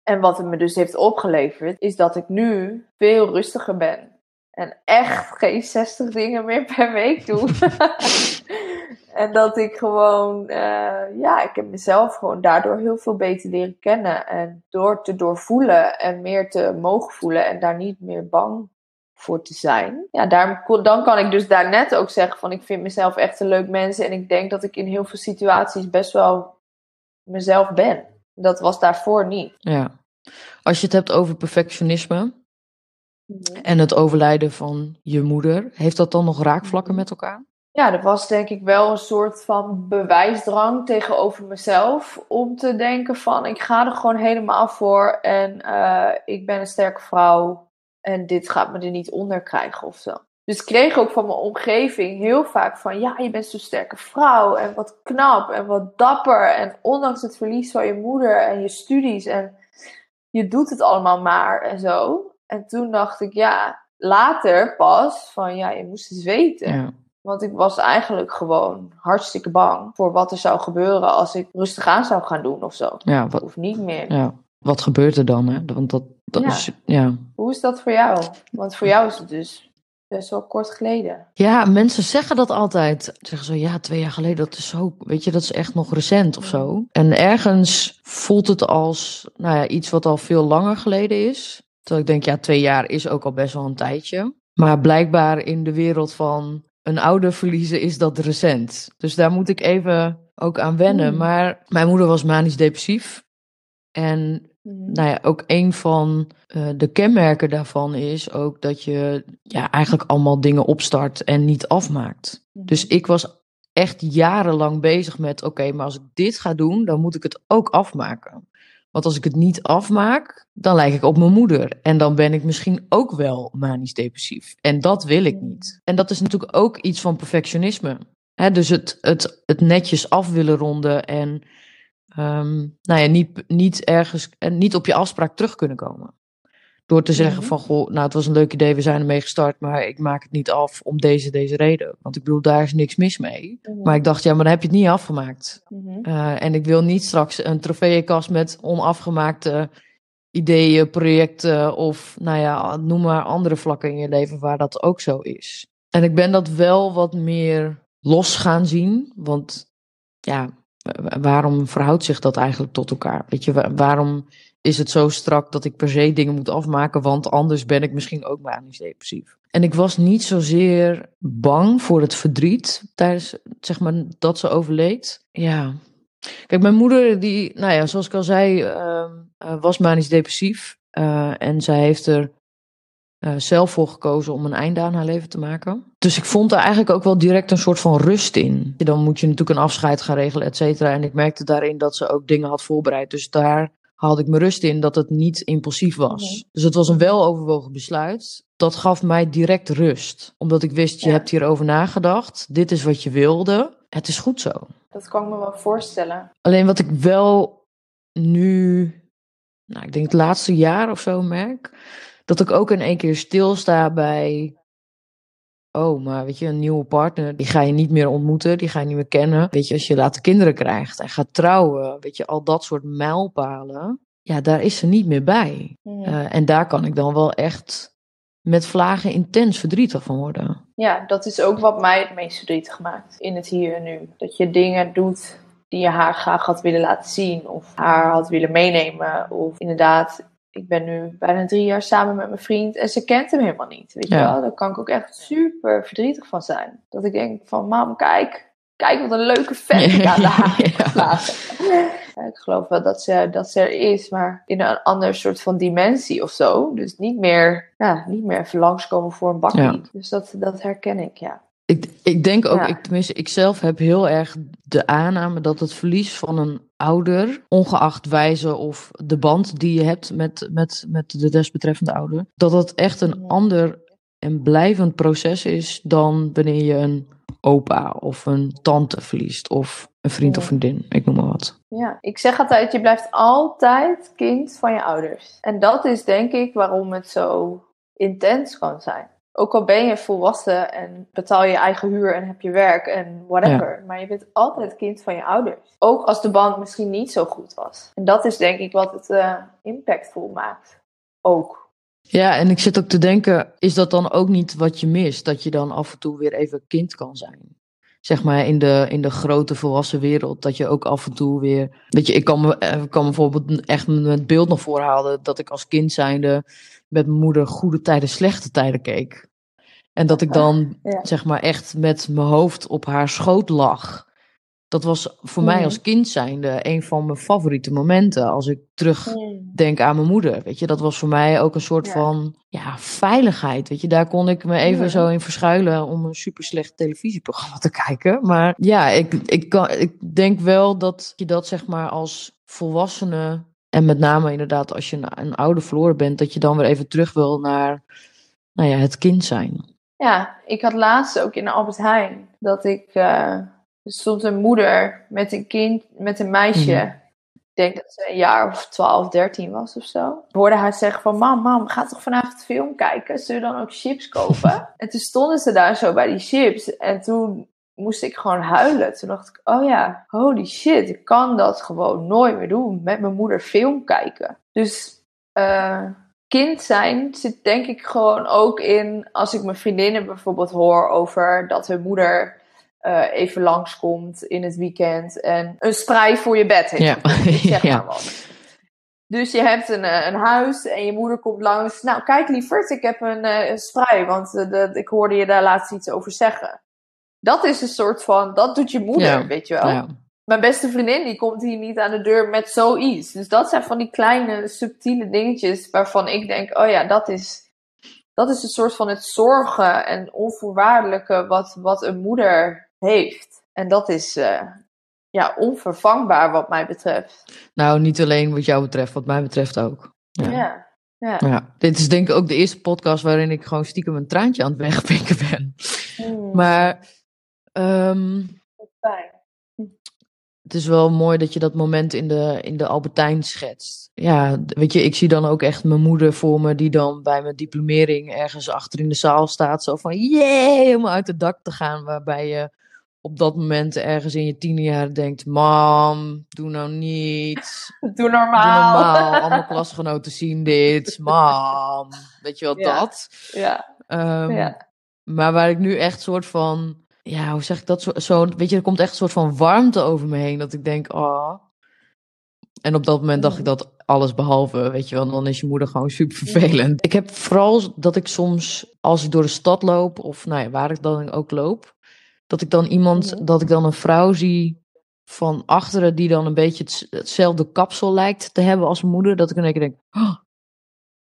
En wat het me dus heeft opgeleverd, is dat ik nu veel rustiger ben. En echt geen 60 dingen meer per week doe. en dat ik gewoon, eh, ja, ik heb mezelf gewoon daardoor heel veel beter leren kennen. En door te doorvoelen en meer te mogen voelen en daar niet meer bang voor te zijn. Ja, daar, dan kan ik dus daar net ook zeggen van ik vind mezelf echt een leuk mens. En ik denk dat ik in heel veel situaties best wel mezelf ben. Dat was daarvoor niet. Ja. Als je het hebt over perfectionisme en het overlijden van je moeder, heeft dat dan nog raakvlakken met elkaar? Ja, er was denk ik wel een soort van bewijsdrang tegenover mezelf. Om te denken van ik ga er gewoon helemaal voor. En uh, ik ben een sterke vrouw. En dit gaat me er niet onder krijgen of zo. Dus ik kreeg ook van mijn omgeving heel vaak van ja, je bent zo'n sterke vrouw. En wat knap en wat dapper. En ondanks het verlies van je moeder en je studies. En je doet het allemaal maar en zo. En toen dacht ik ja, later pas van ja, je moest het weten. Ja. Want ik was eigenlijk gewoon hartstikke bang voor wat er zou gebeuren als ik rustig aan zou gaan doen of zo. Ja, wat, Of niet meer. ja. wat gebeurt er dan? Hè? Want dat, dat Ja. is. Ja. Hoe is dat voor jou? Want voor jou is het dus best wel kort geleden. ja, mensen zeggen dat altijd. Ze zeggen zo, ja, twee jaar geleden, dat is zo. Weet je, dat is echt nog recent of zo. En ergens voelt het als nou ja, iets wat al veel langer geleden is. Terwijl ik denk, ja, twee jaar is ook al best wel een tijdje. Maar blijkbaar in de wereld van een ouder verliezen is dat recent. Dus daar moet ik even ook aan wennen. Hmm. Maar mijn moeder was manisch depressief. En nou ja, ook een van eh, de kenmerken daarvan is ook dat je ja, eigenlijk allemaal dingen opstart en niet afmaakt. Dus ik was echt jarenlang bezig met: oké, maar als ik dit ga doen, dan moet ik het ook afmaken. Want als ik het niet afmaak, dan lijk ik op mijn moeder. En dan ben ik misschien ook wel manisch depressief. En dat wil ik niet. En dat is natuurlijk ook iets van perfectionisme. Dus het, het, het netjes af willen ronden en ehm, nou ja, niet, niet ergens en niet op je afspraak terug kunnen komen. Door te zeggen Mhm. van, goh, nou het was een leuk idee, we zijn ermee gestart, maar ik maak het niet af om deze, deze reden. Want ik bedoel, daar is niks mis mee. Maar ik dacht, ja, maar dan heb je het niet afgemaakt. Mhm. Uh, en ik wil niet straks een trofeeënkast met onafgemaakte ideeën, projecten of nou ja, noem maar andere vlakken in je leven waar dat ook zo is. En ik ben dat wel wat meer los gaan zien. Want ja, waarom verhoudt zich dat eigenlijk tot elkaar? Weet je, waarom is het zo strak dat ik per se dingen moet afmaken, want anders ben ik misschien ook manisch depressief. En ik was niet zozeer bang voor het verdriet tijdens, zeg maar, dat ze overleed. Ja. Kijk, mijn moeder, die, nou ja, zoals ik al zei, uh, was manisch depressief. Uh, en zij heeft er uh, zelf voor gekozen om een einde aan haar leven te maken. Dus ik vond er eigenlijk ook wel direct een soort van rust in. Dan moet je natuurlijk een afscheid gaan regelen, et cetera. En ik merkte daarin dat ze ook dingen had voorbereid. Dus daar haalde ik me rust in dat het niet impulsief was. Dus het was een weloverwogen besluit. Dat gaf mij direct rust. Omdat ik wist, je hebt hierover nagedacht. Dit is wat je wilde. Het is goed zo. Dat kan ik me wel voorstellen. Alleen wat ik wel nu, nou, ik denk het laatste jaar of zo merk, dat ik ook in één keer stilsta bij. Oh, maar weet je, een nieuwe partner, die ga je niet meer ontmoeten, die ga je niet meer kennen. Weet je, als je later kinderen krijgt en gaat trouwen, weet je, al dat soort mijlpalen, ja, daar is ze niet meer bij. Uh, en daar kan ik dan wel echt met vlagen intens verdrietig van worden. Ja, dat is ook wat mij het meest verdrietig maakt in het hier en nu. Dat je dingen doet die je haar graag had willen laten zien, of haar had willen meenemen, of inderdaad ik ben nu bijna drie jaar samen met mijn vriend en ze kent hem helemaal niet. Weet je wel? Daar kan ik ook echt super verdrietig van zijn. Dat ik denk van, mam, kijk, kijk wat een leuke vent ik aan de haak ja. Ik geloof wel dat ze, dat ze er is, maar in een ander soort van dimensie of zo. Dus niet meer, ja, niet meer even langskomen voor een bakje. Dus dat, dat herken ik, ja. Ik, ik denk ook, ik, tenminste, ik zelf heb heel erg de aanname dat het verlies van een ouder, ongeacht wijze of de band die je hebt met, met, met de desbetreffende ouder, dat dat echt een ander en blijvend proces is dan wanneer je een opa of een tante verliest of een vriend of vriendin, ik noem maar wat. Ja, ik zeg altijd, je blijft altijd kind van je ouders. En dat is denk ik waarom het zo intens kan zijn. Ook al ben je volwassen en betaal je eigen huur en heb je werk en whatever. Maar je bent altijd kind van je ouders. Ook als de band misschien niet zo goed was. En dat is denk ik wat het uh, impactvol maakt. Ook. Ja, en ik zit ook te denken, is dat dan ook niet wat je mist? Dat je dan af en toe weer even kind kan zijn? Zeg maar in de, in de grote volwassen wereld, dat je ook af en toe weer. Weet je, ik kan me, eh, kan me bijvoorbeeld echt met beeld nog voorhalen dat ik als kind zijnde met mijn moeder goede tijden, slechte tijden keek. En dat ik dan, zeg maar, echt met mijn hoofd op haar schoot lag. Dat was voor mij als kind zijnde een van mijn favoriete momenten. Als ik terugdenk aan mijn moeder. Weet je, dat was voor mij ook een soort van ja, veiligheid. Weet je, daar kon ik me even zo in verschuilen om een super slecht televisieprogramma te kijken. Maar ja, ik, ik, kan, ik denk wel dat je dat zeg maar als volwassene en met name inderdaad als je een, een oude verloren bent, dat je dan weer even terug wil naar nou ja, het kind zijn. Ja, ik had laatst ook in Albert Heijn dat ik. Uh, er stond een moeder met een kind, met een meisje. Mhm. Ik denk dat ze een jaar of 12, 13 was of zo. Ik hoorde haar zeggen van, mam, mam, ga toch vanavond film kijken? Zullen we dan ook chips kopen? en toen stonden ze daar zo bij die chips. En toen moest ik gewoon huilen. Toen dacht ik, oh ja, holy shit, ik kan dat gewoon nooit meer doen. Met mijn moeder film kijken. Dus uh, kind zijn zit denk ik gewoon ook in, als ik mijn vriendinnen bijvoorbeeld hoor over dat hun moeder uh, even langskomt in het weekend en een sprei voor je bed heeft. Ja. zeg maar wat. Dus je hebt een, een huis en je moeder komt langs. Nou, kijk lieverd, ik heb een, een sprei, want ik hoorde je daar laatst iets over zeggen. Dat is een soort van, dat doet je moeder, weet je wel. Ja. Mijn beste vriendin, die komt hier niet aan de deur met zoiets. Dus dat zijn van die kleine, subtiele dingetjes waarvan ik denk, oh ja, dat is, dat is een soort van het zorgen en onvoorwaardelijke wat, wat een moeder heeft. En dat is, uh, ja, onvervangbaar wat mij betreft. Nou, niet alleen wat jou betreft, wat mij betreft ook. Ja. ja. Ja. ja. Dit is denk ik ook de eerste podcast waarin ik gewoon stiekem een traantje aan het wegpikken ben. Hmm. Maar Um, het is wel mooi dat je dat moment in de, in de Albertijn schetst. Ja, weet je, ik zie dan ook echt mijn moeder voor me, die dan bij mijn diplomering ergens achter in de zaal staat. Zo van, yeah, helemaal uit het dak te gaan. Waarbij je op dat moment ergens in je tiende jaar denkt: Mam, doe nou niet. Doe normaal. Doe normaal. Allemaal klasgenoten zien dit. Mam. Weet je wel, dat. Ja. Um, ja. Maar waar ik nu echt soort van, ja, hoe zeg ik dat? Zo, zo, weet je, er komt echt een soort van warmte over me heen. Dat ik denk, oh. En op dat moment dacht ik dat alles behalve, weet je wel, dan is je moeder gewoon super vervelend. Ik heb vooral dat ik soms, als ik door de stad loop, of nou ja, waar ik dan ook loop, dat ik dan iemand, dat ik dan een vrouw zie van achteren die dan een beetje het- hetzelfde kapsel lijkt te hebben als moeder, dat ik in één keer denk, oh,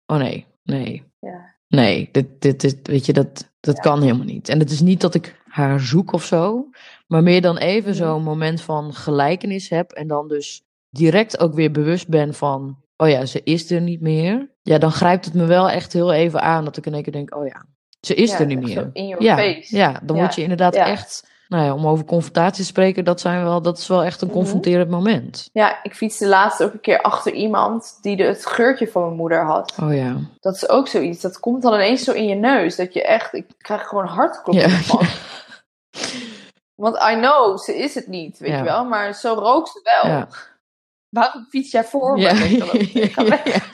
oh nee, nee, Ja. nee, dit, dit, dit, weet je, dat, dat kan helemaal niet. En het is niet dat ik haar zoek of zo, maar meer dan even zo'n moment van gelijkenis heb en dan dus direct ook weer bewust ben van, oh ja, ze is er niet meer. Ja, dan grijpt het me wel echt heel even aan dat ik in één keer denk, oh ja, ze is Ja, er niet meer. in your Ja, face. ja, dan Ja, word je inderdaad echt, nou ja, om over confrontatie te spreken, dat, zijn wel, dat is wel echt een Mhm. confronterend moment. Ja, ik fietste laatst ook een keer achter iemand die de, het geurtje van mijn moeder had. Oh ja. Dat is ook zoiets. Dat komt dan ineens zo in je neus. Dat je echt, ik krijg gewoon hartklopping Ja. van. Want I know, ze is het niet, weet je wel. Maar zo rookt ze wel. Ja. Waarom fiets jij voor me? Ik dan ook. Ik ga weg.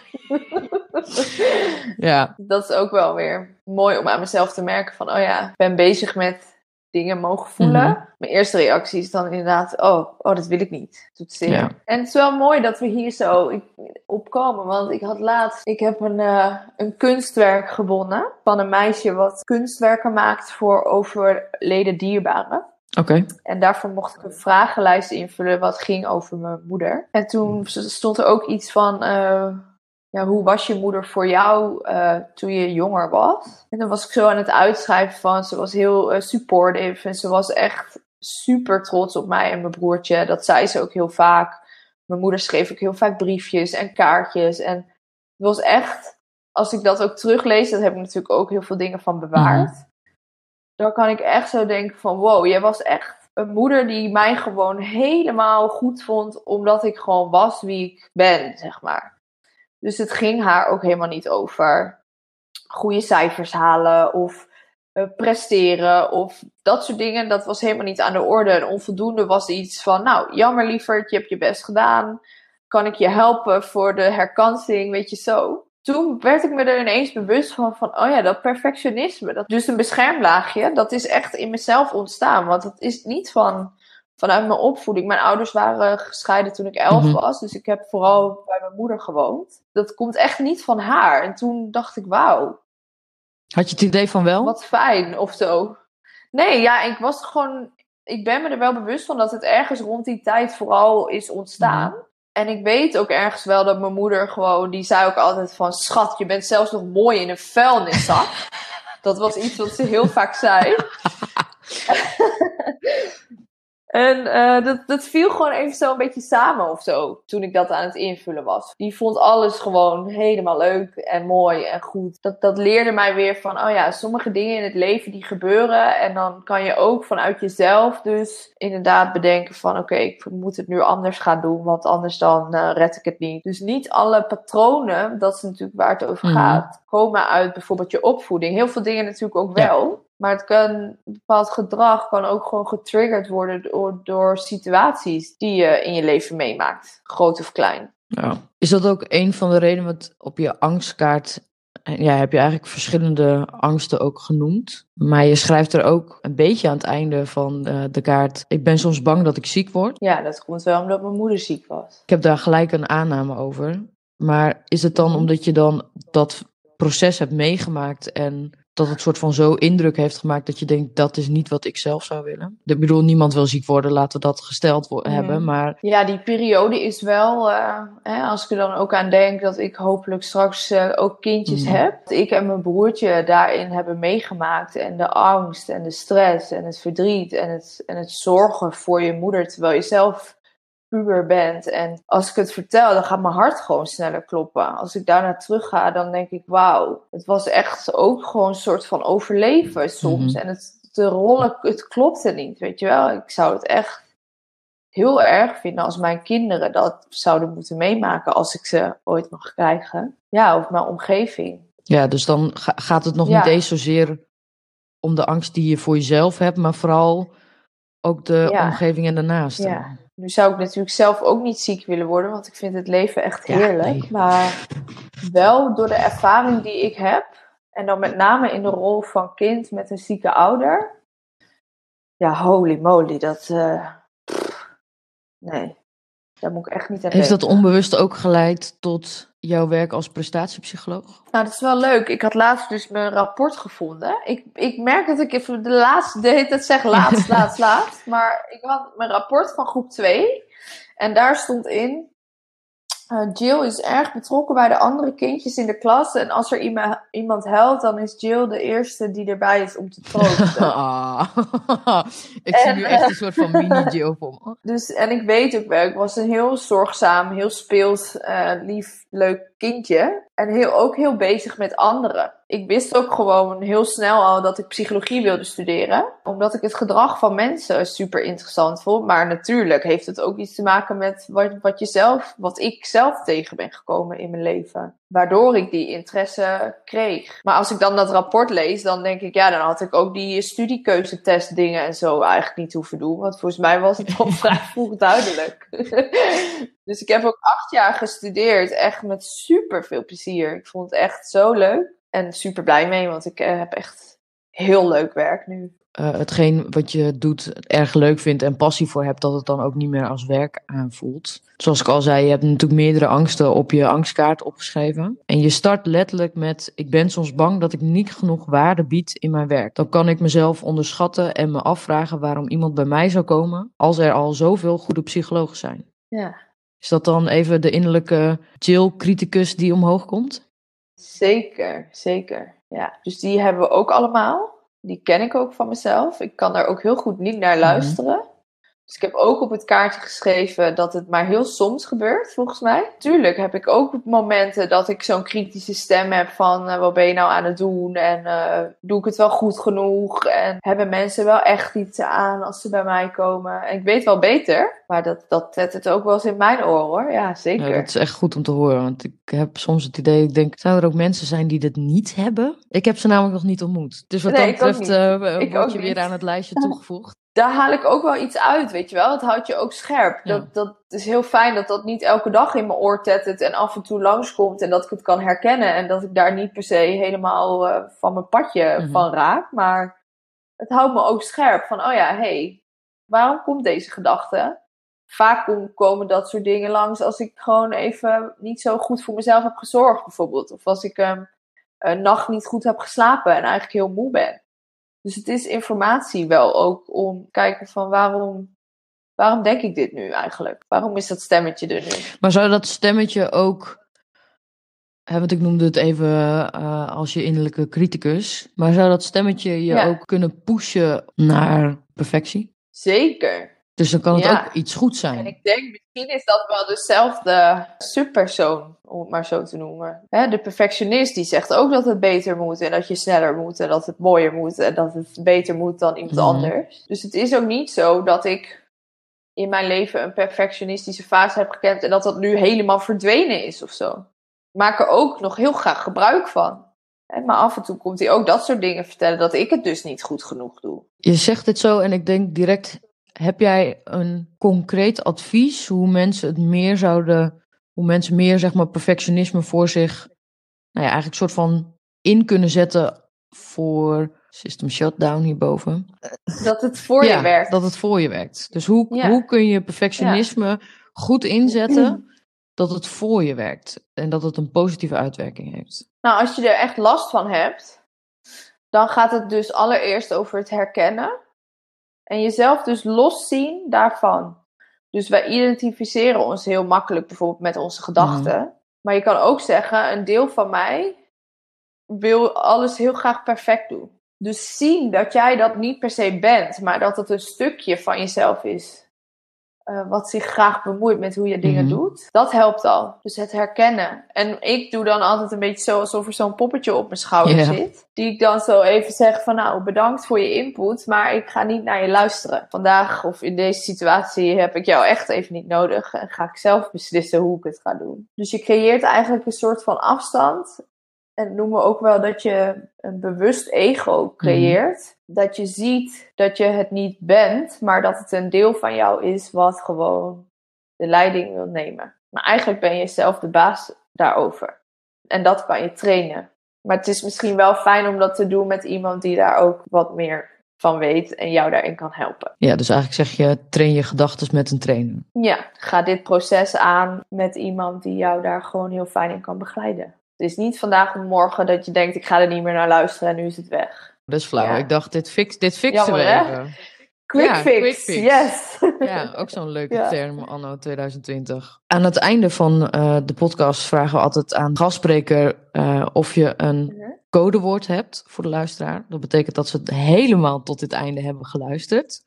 Ja. Dat is ook wel weer mooi om aan mezelf te merken van, oh ja, ik ben bezig met dingen mogen voelen. Mhm. Mijn eerste reactie is dan inderdaad, oh, oh dat wil ik niet. Het doet zeer. Ja. En het is wel mooi dat we hier zo op komen, want ik had laatst, ik heb een, eh, een kunstwerk gewonnen van een meisje wat kunstwerken maakt voor overleden dierbaren. Oké. En daarvoor mocht ik een vragenlijst invullen wat ging over mijn moeder. En toen stond er ook iets van, eh, ja, hoe was je moeder voor jou eh, toen je jonger was? En dan was ik zo aan het uitschrijven van, ze was heel eh, supportive en ze was echt super trots op mij en mijn broertje. Dat zei ze ook heel vaak. Mijn moeder schreef ook heel vaak briefjes en kaartjes. En het was echt, als ik dat ook teruglees, dat heb ik natuurlijk ook heel veel dingen van bewaard. Dan kan ik echt zo denken van, wow, jij was echt een moeder die mij gewoon helemaal goed vond, omdat ik gewoon was wie ik ben, zeg maar. Dus het ging haar ook helemaal niet over goede cijfers halen of eh, presteren of dat soort dingen. Dat was helemaal niet aan de orde. En onvoldoende was iets van, nou, jammer lieverd, je hebt je best gedaan. Kan ik je helpen voor de herkansing, weet je zo. Toen werd ik me er ineens bewust van, van oh ja, dat perfectionisme. Dat, dus een beschermlaagje, dat is echt in mezelf ontstaan. Want het is niet van, vanuit mijn opvoeding. Mijn ouders waren gescheiden toen ik elf Mhm. was. Dus ik heb vooral bij mijn moeder gewoond. Dat komt echt niet van haar. En toen dacht ik, wauw, Had je het idee van wel? wat fijn of zo. Nee, ja, ik was gewoon. Ik ben me er wel bewust van dat het ergens rond die tijd vooral is ontstaan. En ik weet ook ergens wel dat mijn moeder gewoon. Die zei ook altijd van: Schat, je bent zelfs nog mooi in een vuilniszak. dat was iets wat ze heel vaak zei. En eh, dat, dat viel gewoon even zo een beetje samen of zo. Toen ik dat aan het invullen was. Die vond alles gewoon helemaal leuk en mooi en goed. Dat, dat leerde mij weer van, oh ja, sommige dingen in het leven die gebeuren. En dan kan je ook vanuit jezelf dus inderdaad bedenken van, oké, ik moet het nu anders gaan doen. Want anders dan eh, red ik het niet. Dus niet alle patronen, dat is natuurlijk waar het over Mhm. gaat, komen uit bijvoorbeeld je opvoeding. Heel veel dingen natuurlijk ook Ja. Maar het kan, een bepaald gedrag kan ook gewoon getriggerd worden door, door situaties die je in je leven meemaakt. Groot of klein. Ja. Is dat ook een van de redenen wat op je angstkaart... Ja, heb je eigenlijk verschillende angsten ook genoemd. Maar je schrijft er ook een beetje aan het einde van eh, de kaart... Ik ben soms bang dat ik ziek word. Ja, dat komt wel omdat mijn moeder ziek was. Ik heb daar gelijk een aanname over. Maar is het dan Mhm. omdat je dan dat proces hebt meegemaakt... en dat het soort van zo indruk heeft gemaakt dat je denkt... dat is niet wat ik zelf zou willen? Ik bedoel, niemand wil ziek worden, laten we dat gesteld Mhm. hebben. Maar Ja, die periode is wel, eh, hè, als ik er dan ook aan denk dat ik hopelijk straks eh, ook kindjes Mhm. heb. Ik en mijn broertje daarin hebben meegemaakt. En de angst en de stress en het verdriet en het, en het zorgen voor je moeder terwijl je zelf puber bent. En als ik het vertel, dan gaat mijn hart gewoon sneller kloppen. Als ik daarna terug ga, dan denk ik, wauw, het was echt ook gewoon een soort van overleven soms. Mhm. En het, de rollen, het klopte niet, weet je wel. Ik zou het echt heel erg vinden als mijn kinderen dat zouden moeten meemaken als ik ze ooit mag krijgen. Ja, of mijn omgeving. Ja, dus dan ga- gaat het nog Ja. niet eens zozeer om de angst die je voor jezelf hebt, maar vooral ook de Ja. omgeving en de naasten. Ja. Nu zou ik natuurlijk zelf ook niet ziek willen worden, want ik vind het leven echt Ja, heerlijk. nee. Maar wel door de ervaring die ik heb, En dan met name in de rol van kind met een zieke ouder. Ja, holy moly, dat. Uh, nee, daar moet ik echt niet aan Heeft dat onbewust ook geleid tot jouw werk als prestatiepsycholoog? Nou, dat is wel leuk. Ik had laatst dus mijn rapport gevonden. Ik, ik merk dat ik even de laatste deed het zeg laatst, laatst, laatst. Maar ik had mijn rapport van groep 2. En daar stond in uh, Jill is erg betrokken bij de andere kindjes in de klas. En als er iemand, iemand huilt, dan is Jill de eerste die erbij is om te troosten. ik zie nu echt een soort van mini-Jill voor me. Dus, en ik weet ook wel, ik was een heel zorgzaam, heel speels, uh, lief, leuk kindje. En heel, ook heel bezig met anderen. Ik wist ook gewoon heel snel al dat ik psychologie wilde studeren. Omdat ik het gedrag van mensen super interessant vond. Maar natuurlijk heeft het ook iets te maken met wat, wat, je zelf, wat ik zelf tegen ben gekomen in mijn leven. Waardoor ik die interesse kreeg. Maar als ik dan dat rapport lees, dan denk ik, ja, dan had ik ook die studiekeuzetest dingen en zo eigenlijk niet hoeven doen. Want volgens mij was het al vrij vroeg duidelijk. dus ik heb ook acht jaar gestudeerd, echt met super veel plezier. Ik vond het echt zo leuk en super blij mee, want ik eh, heb echt heel leuk werk nu. Uh, hetgeen wat je doet erg leuk vindt en passie voor hebt, dat het dan ook niet meer als werk aanvoelt. Zoals ik al zei, je hebt natuurlijk meerdere angsten op je angstkaart opgeschreven. En je start letterlijk met: Ik ben soms bang dat ik niet genoeg waarde bied in mijn werk. Dan kan ik mezelf onderschatten en me afvragen waarom iemand bij mij zou komen als er al zoveel goede psychologen zijn. Ja. Is dat dan even de innerlijke chill-criticus die omhoog komt? Zeker, zeker. Ja, dus die hebben we ook allemaal. Die ken ik ook van mezelf. Ik kan daar ook heel goed niet naar mhm. luisteren. Dus ik heb ook op het kaartje geschreven dat het maar heel soms gebeurt, volgens mij. Tuurlijk heb ik ook momenten dat ik zo'n kritische stem heb van uh, wat ben je nou aan het doen en uh, doe ik het wel goed genoeg en hebben mensen wel echt iets aan als ze bij mij komen. En ik weet wel beter, maar dat, dat zet het ook wel eens in mijn oor hoor. Ja, zeker. Ja, dat is echt goed om te horen, want ik heb soms het idee, ik denk, zouden er ook mensen zijn die dit niet hebben? Ik heb ze namelijk nog niet ontmoet. Dus wat dat betreft uh, word je weer aan het lijstje toegevoegd daar haal ik ook wel iets uit, weet je wel. Het houdt je ook scherp. Dat, dat is heel fijn dat dat niet elke dag in mijn oor tettert en af en toe langskomt en dat ik het kan herkennen en dat ik daar niet per se helemaal uh, van mijn padje mhm. van raak. Maar het houdt me ook scherp van, oh ja, hé, hey, waarom komt deze gedachte? Vaak komen dat soort dingen langs als ik gewoon even niet zo goed voor mezelf heb gezorgd, bijvoorbeeld. Of als ik um, een nacht niet goed heb geslapen en eigenlijk heel moe ben. Dus het is informatie wel ook om kijken van waarom, waarom denk ik dit nu eigenlijk? Waarom is dat stemmetje er nu? Maar zou dat stemmetje ook, want ik noemde het even uh, als je innerlijke criticus, maar zou dat stemmetje je ook kunnen pushen naar perfectie? Zeker. Dus dan kan het ook iets goed zijn. En ik denk, misschien is dat wel dezelfde subpersoon, om het maar zo te noemen. de perfectionist die zegt ook dat het beter moet en dat je sneller moet en dat het mooier moet en dat het beter moet dan iemand mhm. anders. Dus het is ook niet zo dat ik in mijn leven een perfectionistische fase heb gekend en dat dat nu helemaal verdwenen is of zo. Ik maak er ook nog heel graag gebruik van. Maar af en toe komt hij ook dat soort dingen vertellen dat ik het dus niet goed genoeg doe. Je zegt het zo en ik denk direct heb jij een concreet advies hoe mensen het meer zouden, hoe mensen meer zeg maar perfectionisme voor zich, nou ja, eigenlijk een soort van in kunnen zetten voor system shutdown hierboven? Dat het voor je werkt. Dat het voor je werkt. Dus hoe, hoe kun je perfectionisme goed inzetten dat het voor je werkt en dat het een positieve uitwerking heeft? Nou, als je er echt last van hebt, dan gaat het dus allereerst over het herkennen en jezelf dus loszien daarvan. Dus wij identificeren ons heel makkelijk bijvoorbeeld met onze gedachten. Mhm. Maar je kan ook zeggen, een deel van mij wil alles heel graag perfect doen. Dus zien dat jij dat niet per se bent, maar dat het een stukje van jezelf is. Uh, wat zich graag bemoeit met hoe je dingen mhm. doet. Dat helpt al. Dus het herkennen. En ik doe dan altijd een beetje zo alsof er zo'n poppetje op mijn schouder zit. Die ik dan zo even zeg van nou bedankt voor je input, maar ik ga niet naar je luisteren. Vandaag of in deze situatie heb ik jou echt even niet nodig. En ga ik zelf beslissen hoe ik het ga doen. Dus je creëert eigenlijk een soort van afstand en noemen we ook wel dat je een bewust ego mhm. creëert. Dat je ziet dat je het niet bent, maar dat het een deel van jou is wat gewoon de leiding wil nemen. Maar eigenlijk ben je zelf de baas daarover. En dat kan je trainen. Maar het is misschien wel fijn om dat te doen met iemand die daar ook wat meer van weet en jou daarin kan helpen. Ja, dus eigenlijk zeg je, train je gedachten met een trainer. Ja, ga dit proces aan met iemand die jou daar gewoon heel fijn in kan begeleiden. Het is niet vandaag of morgen dat je denkt, ik ga er niet meer naar luisteren en nu is het weg. Dat is flauw. Ja. Ik dacht, dit, fix, dit fixen we Jammer, hè? even. Quick Ja, fix, quick fix. yes. Ja, ook zo'n leuke Ja. term anno 2020. Aan het einde van eh, de podcast vragen we altijd aan de gastspreker eh, of je een Mhm. codewoord hebt voor de luisteraar. Dat betekent dat ze het helemaal tot dit einde hebben geluisterd.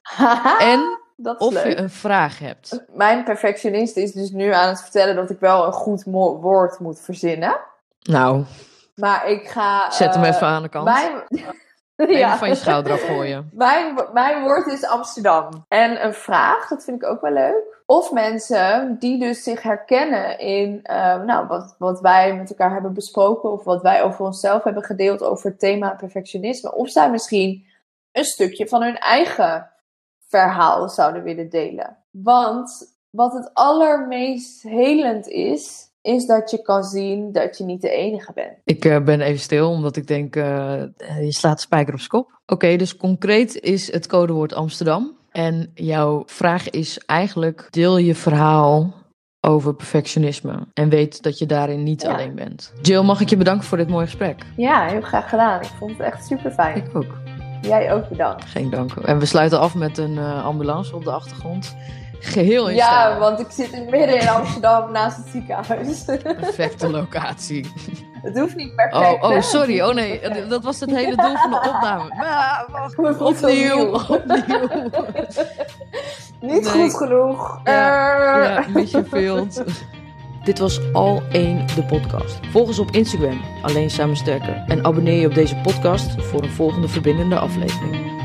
En dat is of leuk. je een vraag hebt. Mijn perfectionist is dus nu aan het vertellen dat ik wel een goed woord moet verzinnen. Nou, Maar ik ga... zet hem eh, even aan de kant. Mijn... Even van je schouder afgooien. Mijn, mijn woord is Amsterdam. En een vraag, dat vind ik ook wel leuk. Of mensen die dus zich herkennen in eh, nou, wat, wat wij met elkaar hebben besproken. Of wat wij over onszelf hebben gedeeld over het thema perfectionisme. Of zij misschien een stukje van hun eigen verhaal zouden willen delen. Want wat het allermeest helend is, is dat je kan zien dat je niet de enige bent. Ik eh, ben even stil, omdat ik denk, eh, je slaat de spijker op z'n kop. Oké, dus concreet is het codewoord Amsterdam. En jouw vraag is eigenlijk, deel je verhaal over perfectionisme. En weet dat je daarin niet Ja. alleen bent. Jill, mag ik je bedanken voor dit mooie gesprek? Ja, heel graag gedaan. Ik vond het echt super fijn. Ik ook. Jij ook bedankt. Geen dank. En we sluiten af met een eh, ambulance op de achtergrond. Geheel in Ja, stijl. want ik zit in midden in Amsterdam naast het ziekenhuis. Perfecte locatie. het hoeft niet perfect. Oh, oh, sorry. Oh nee, dat was het hele doel van de opname. Maar, wacht. Opnieuw, opnieuw. Niet Nee. goed genoeg. Ja, Eh. Ja, Mission Field. Dit was Al 1 de podcast. Volg ons op Instagram, Alleen Samen Sterker. En abonneer je op deze podcast voor een volgende verbindende aflevering.